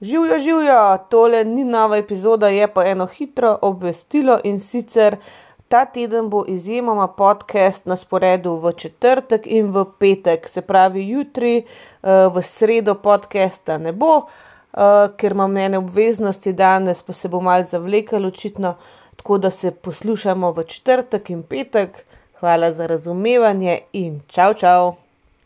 Živijo, živijo, tole ni nova epizoda, je pa eno hitro obvestilo in sicer ta teden bo izjemoma podcast na sporedu v četrtek in v petek, se pravi jutri, eh, v sredo podcasta ne bo, eh, ker imam ene obveznosti danes, pa se bo mal zavlekel očitno, tako da se poslušamo v četrtek in petek. Hvala za razumevanje in čau, čau.